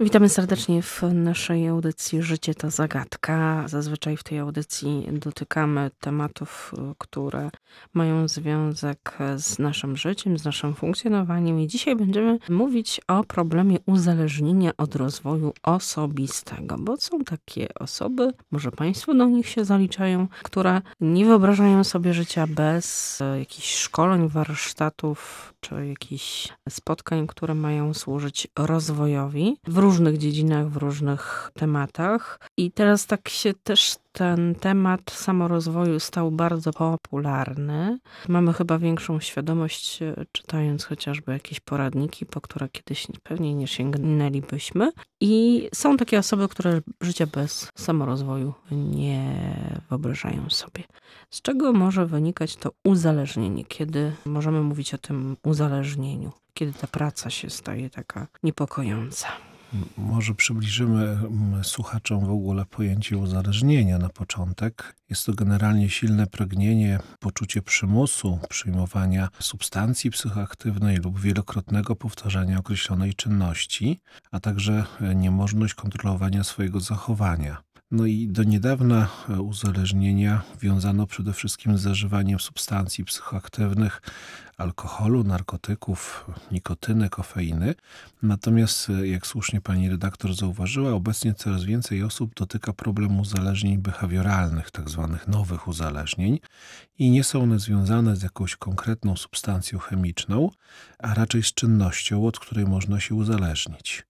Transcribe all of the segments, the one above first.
Witamy serdecznie w naszej audycji Życie to zagadka. Zazwyczaj w tej audycji dotykamy tematów, które mają związek z naszym życiem, z naszym funkcjonowaniem i dzisiaj będziemy mówić o problemie uzależnienia od rozwoju osobistego, bo są takie osoby, może Państwo do nich się zaliczają, które nie wyobrażają sobie życia bez jakichś szkoleń, warsztatów czy jakichś spotkań, które mają służyć rozwojowi w różnych dziedzinach, w różnych tematach. I teraz tak się też ten temat samorozwoju stał bardzo popularny. Mamy chyba większą świadomość, e, czytając chociażby jakieś poradniki, po które kiedyś pewnie nie sięgnęlibyśmy. I są takie osoby, które życia bez samorozwoju nie wyobrażają sobie. Z czego może wynikać to uzależnienie? Kiedy możemy mówić o tym uzależnieniu? Kiedy ta praca się staje taka niepokojąca? Może przybliżymy słuchaczom w ogóle pojęcie uzależnienia na początek. Jest to generalnie silne pragnienie, poczucie przymusu przyjmowania substancji psychoaktywnej lub wielokrotnego powtarzania określonej czynności, a także niemożność kontrolowania swojego zachowania. No i do niedawna uzależnienia wiązano przede wszystkim z zażywaniem substancji psychoaktywnych, alkoholu, narkotyków, nikotyny, kofeiny. Natomiast, jak słusznie pani redaktor zauważyła, obecnie coraz więcej osób dotyka problemu uzależnień behawioralnych, tak zwanych nowych uzależnień i nie są one związane z jakąś konkretną substancją chemiczną, a raczej z czynnością, od której można się uzależnić.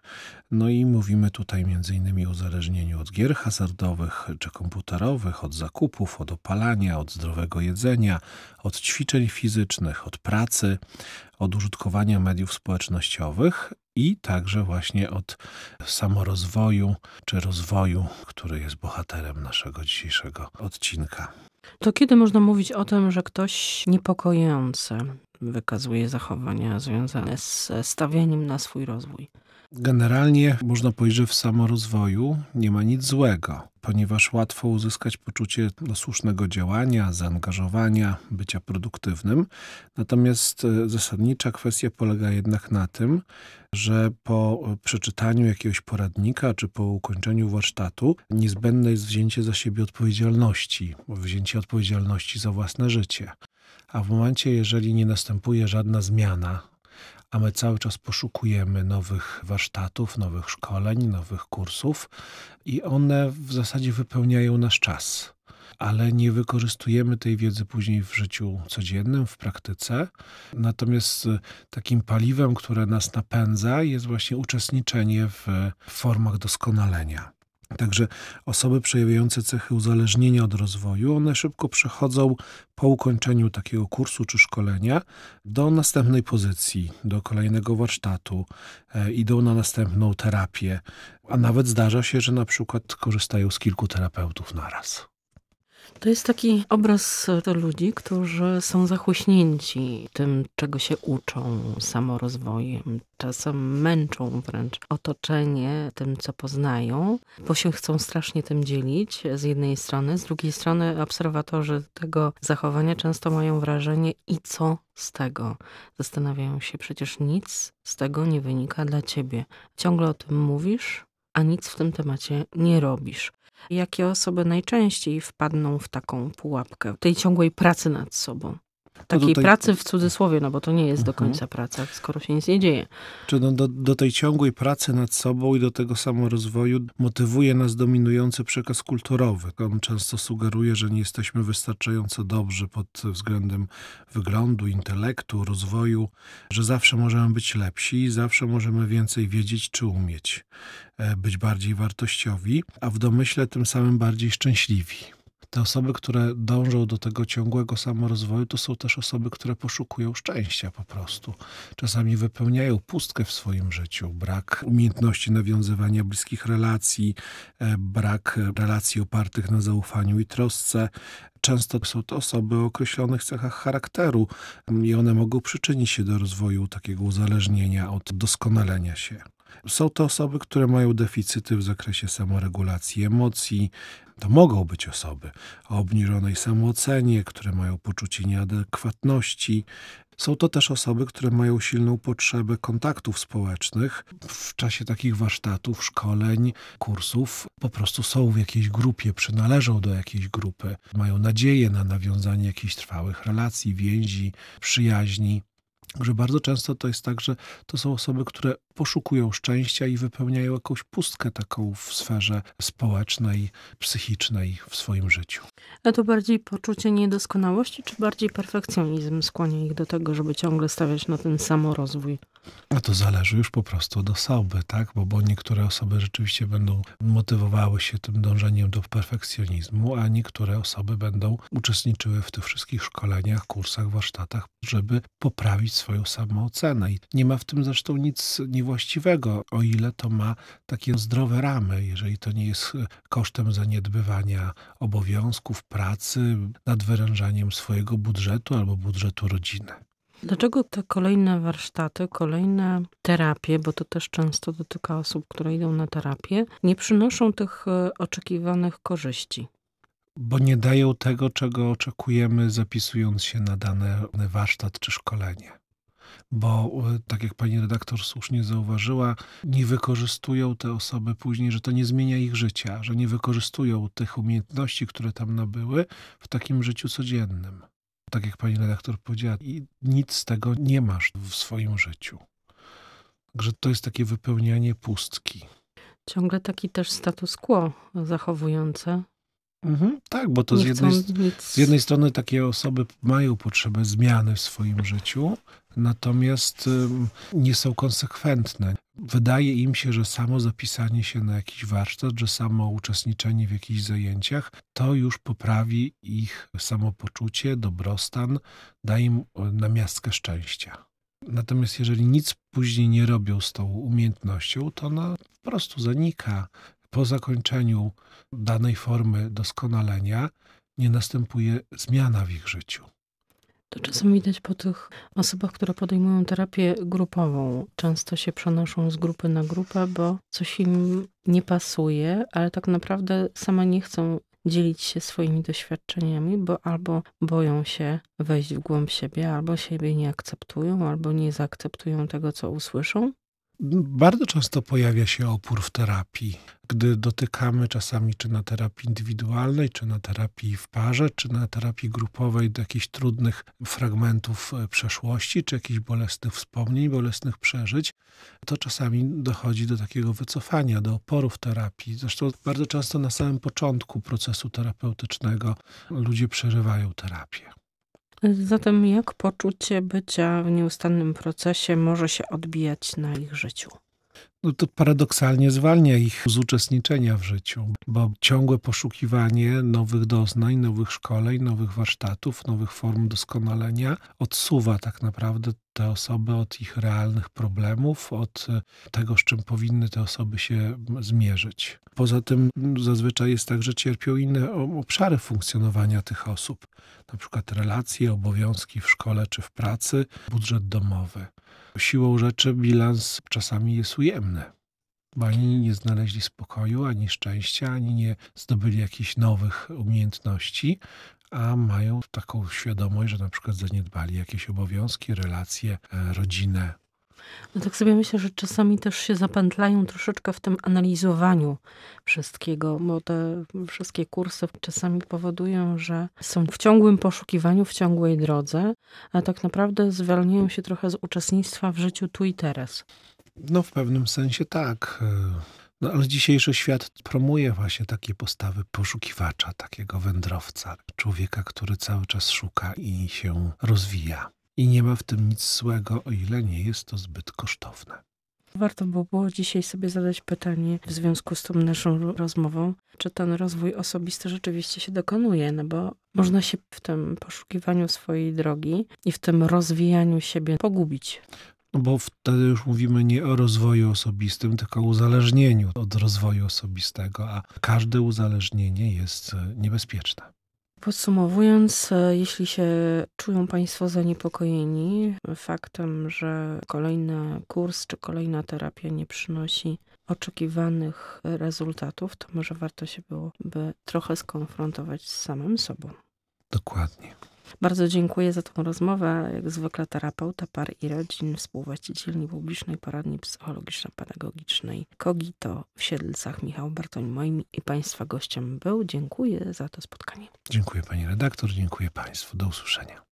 No i mówimy tutaj m.in. o uzależnieniu od gier hazardowych czy komputerowych, od zakupów, od opalania, od zdrowego jedzenia, od ćwiczeń fizycznych, od pracy, od użytkowania mediów społecznościowych i także właśnie od samorozwoju czy rozwoju, który jest bohaterem naszego dzisiejszego odcinka. To kiedy można mówić o tym, że ktoś niepokojący wykazuje zachowania związane z stawianiem na swój rozwój? Generalnie można powiedzieć, że w samorozwoju nie ma nic złego, ponieważ łatwo uzyskać poczucie słusznego działania, zaangażowania, bycia produktywnym. Natomiast e, zasadnicza kwestia polega jednak na tym, że po przeczytaniu jakiegoś poradnika czy po ukończeniu warsztatu niezbędne jest wzięcie za siebie odpowiedzialności, wzięcie odpowiedzialności za własne życie. A w momencie, jeżeli nie następuje żadna zmiana, a my cały czas poszukujemy nowych warsztatów, nowych szkoleń, nowych kursów i one w zasadzie wypełniają nasz czas. Ale nie wykorzystujemy tej wiedzy później w życiu codziennym, w praktyce. Natomiast takim paliwem, które nas napędza, jest właśnie uczestniczenie w formach doskonalenia. Także osoby przejawiające cechy uzależnienia od rozwoju, one szybko przechodzą po ukończeniu takiego kursu czy szkolenia do następnej pozycji, do kolejnego warsztatu, e, idą na następną terapię, a nawet zdarza się, że na przykład korzystają z kilku terapeutów naraz. To jest taki obraz ludzi, którzy są zachłyśnięci tym, czego się uczą, samorozwojem. Czasem męczą wręcz otoczenie tym, co poznają, bo się chcą strasznie tym dzielić z jednej strony, z drugiej strony obserwatorzy tego zachowania często mają wrażenie i co z tego? Zastanawiają się, przecież nic z tego nie wynika dla ciebie. Ciągle o tym mówisz, a nic w tym temacie nie robisz. Jakie osoby najczęściej wpadną w taką pułapkę tej ciągłej pracy nad sobą? Takiej no tej... pracy w cudzysłowie, no bo to nie jest do mhm. końca praca, skoro się nic nie dzieje. Czy no do, do tej ciągłej pracy nad sobą i do tego samorozwoju motywuje nas dominujący przekaz kulturowy. On często sugeruje, że nie jesteśmy wystarczająco dobrzy pod względem wyglądu, intelektu, rozwoju, że zawsze możemy być lepsi, zawsze możemy więcej wiedzieć czy umieć, e, być bardziej wartościowi, a w domyśle tym samym bardziej szczęśliwi. Te osoby, które dążą do tego ciągłego samorozwoju, to są też osoby, które poszukują szczęścia po prostu. Czasami wypełniają pustkę w swoim życiu, brak umiejętności nawiązywania bliskich relacji, e, brak relacji opartych na zaufaniu i trosce. Często są to osoby o określonych cechach charakteru i one mogą przyczynić się do rozwoju takiego uzależnienia od doskonalenia się. Są to osoby, które mają deficyty w zakresie samoregulacji emocji. To mogą być osoby o obniżonej samoocenie, które mają poczucie nieadekwatności. Są to też osoby, które mają silną potrzebę kontaktów społecznych. W czasie takich warsztatów, szkoleń, kursów po prostu są w jakiejś grupie, przynależą do jakiejś grupy, mają nadzieję na nawiązanie jakichś trwałych relacji, więzi, przyjaźni że bardzo często to jest tak, że to są osoby, które poszukują szczęścia i wypełniają jakąś pustkę taką w sferze społecznej, psychicznej w swoim życiu. A to bardziej poczucie niedoskonałości, czy bardziej perfekcjonizm skłania ich do tego, żeby ciągle stawiać na ten samorozwój? A to zależy już po prostu od osoby, tak? Bo, bo niektóre osoby rzeczywiście będą motywowały się tym dążeniem do perfekcjonizmu, a niektóre osoby będą uczestniczyły w tych wszystkich szkoleniach, kursach, warsztatach, żeby poprawić swoją samoocenę. I nie ma w tym zresztą nic niewłaściwego, o ile to ma takie zdrowe ramy, jeżeli to nie jest kosztem zaniedbywania obowiązków, pracy, nadwyrężaniem swojego budżetu albo budżetu rodziny. Dlaczego te kolejne warsztaty, kolejne terapie, bo to też często dotyka osób, które idą na terapię, nie przynoszą tych e, oczekiwanych korzyści? Bo nie dają tego, czego oczekujemy, zapisując się na dany warsztat czy szkolenie bo e, tak jak pani redaktor słusznie zauważyła, nie wykorzystują te osoby później, że to nie zmienia ich życia, że nie wykorzystują tych umiejętności, które tam nabyły w takim życiu codziennym tak jak pani redaktor powiedziała, i nic z tego nie masz w swoim życiu. Także to jest takie wypełnianie pustki. Ciągle taki też status quo zachowujące. Mhm, tak, bo to z jednej, z jednej strony takie osoby mają potrzebę zmiany w swoim życiu, natomiast nie są konsekwentne. Wydaje im się, że samo zapisanie się na jakiś warsztat, że samo uczestniczenie w jakichś zajęciach, to już poprawi ich samopoczucie, dobrostan, da im namiastkę szczęścia. Natomiast jeżeli nic później nie robią z tą umiejętnością, to ona po prostu zanika. Po zakończeniu danej formy doskonalenia nie następuje zmiana w ich życiu. To czasem widać po tych osobach, które podejmują terapię grupową. Często się przenoszą z grupy na grupę, bo coś im nie pasuje, ale tak naprawdę same nie chcą dzielić się swoimi doświadczeniami, bo albo boją się wejść w głąb siebie, albo siebie nie akceptują, albo nie zaakceptują tego, co usłyszą. Bardzo często pojawia się opór w terapii, gdy dotykamy czasami czy na terapii indywidualnej, czy na terapii w parze, czy na terapii grupowej do jakichś trudnych fragmentów e, przeszłości, czy jakichś bolesnych wspomnień, bolesnych przeżyć, to czasami dochodzi do takiego wycofania, do oporu w terapii. Zresztą bardzo często na samym początku procesu terapeutycznego ludzie przerywają terapię. Zatem jak poczucie bycia w nieustannym procesie może się odbijać na ich życiu? no to paradoksalnie zwalnia ich z uczestniczenia w życiu, bo ciągłe poszukiwanie nowych doznań, nowych szkoleń, nowych warsztatów, nowych form doskonalenia odsuwa tak naprawdę te osoby od ich realnych problemów, od tego, z czym powinny te osoby się zmierzyć. Poza tym zazwyczaj jest tak, że cierpią inne obszary funkcjonowania tych osób, na przykład relacje, obowiązki w szkole czy w pracy, budżet domowy. Siłą rzeczy bilans czasami jest ujemny, bo ani nie znaleźli spokoju, ani szczęścia, ani nie zdobyli jakichś nowych umiejętności, a mają taką świadomość, że na przykład zaniedbali jakieś obowiązki, relacje, e, rodzinę, no tak sobie myślę, że czasami też się zapętlają troszeczkę w tym analizowaniu wszystkiego, bo te wszystkie kursy czasami powodują, że są w ciągłym poszukiwaniu, w ciągłej drodze, a tak naprawdę zwalniają się trochę z uczestnictwa w życiu tu i teraz. No w pewnym sensie tak. No, ale dzisiejszy świat promuje właśnie takie postawy poszukiwacza, takiego wędrowca, człowieka, który cały czas szuka i się rozwija. I nie ma w tym nic złego, o ile nie jest to zbyt kosztowne. Warto by było dzisiaj sobie zadać pytanie w związku z tą naszą rozmową, czy ten rozwój osobisty rzeczywiście się dokonuje, no bo można się w tym poszukiwaniu swojej drogi i w tym rozwijaniu siebie pogubić. No bo wtedy już mówimy nie o rozwoju osobistym, tylko o uzależnieniu od rozwoju osobistego, a każde uzależnienie jest niebezpieczne. Podsumowując, e, jeśli się czują Państwo zaniepokojeni faktem, że kolejny kurs czy kolejna terapia nie przynosi oczekiwanych rezultatów, to może warto się byłoby trochę skonfrontować z samym sobą. Dokładnie. Bardzo dziękuję za tą rozmowę. Jak zwykle terapeuta par i rodzin, współwłaścicielni publicznej poradni psychologiczno-pedagogicznej Kogito w Siedlcach. Michał Bartoń moim i Państwa gościem był. Dziękuję za to spotkanie. Dziękuję Pani redaktor, dziękuję Państwu. Do usłyszenia.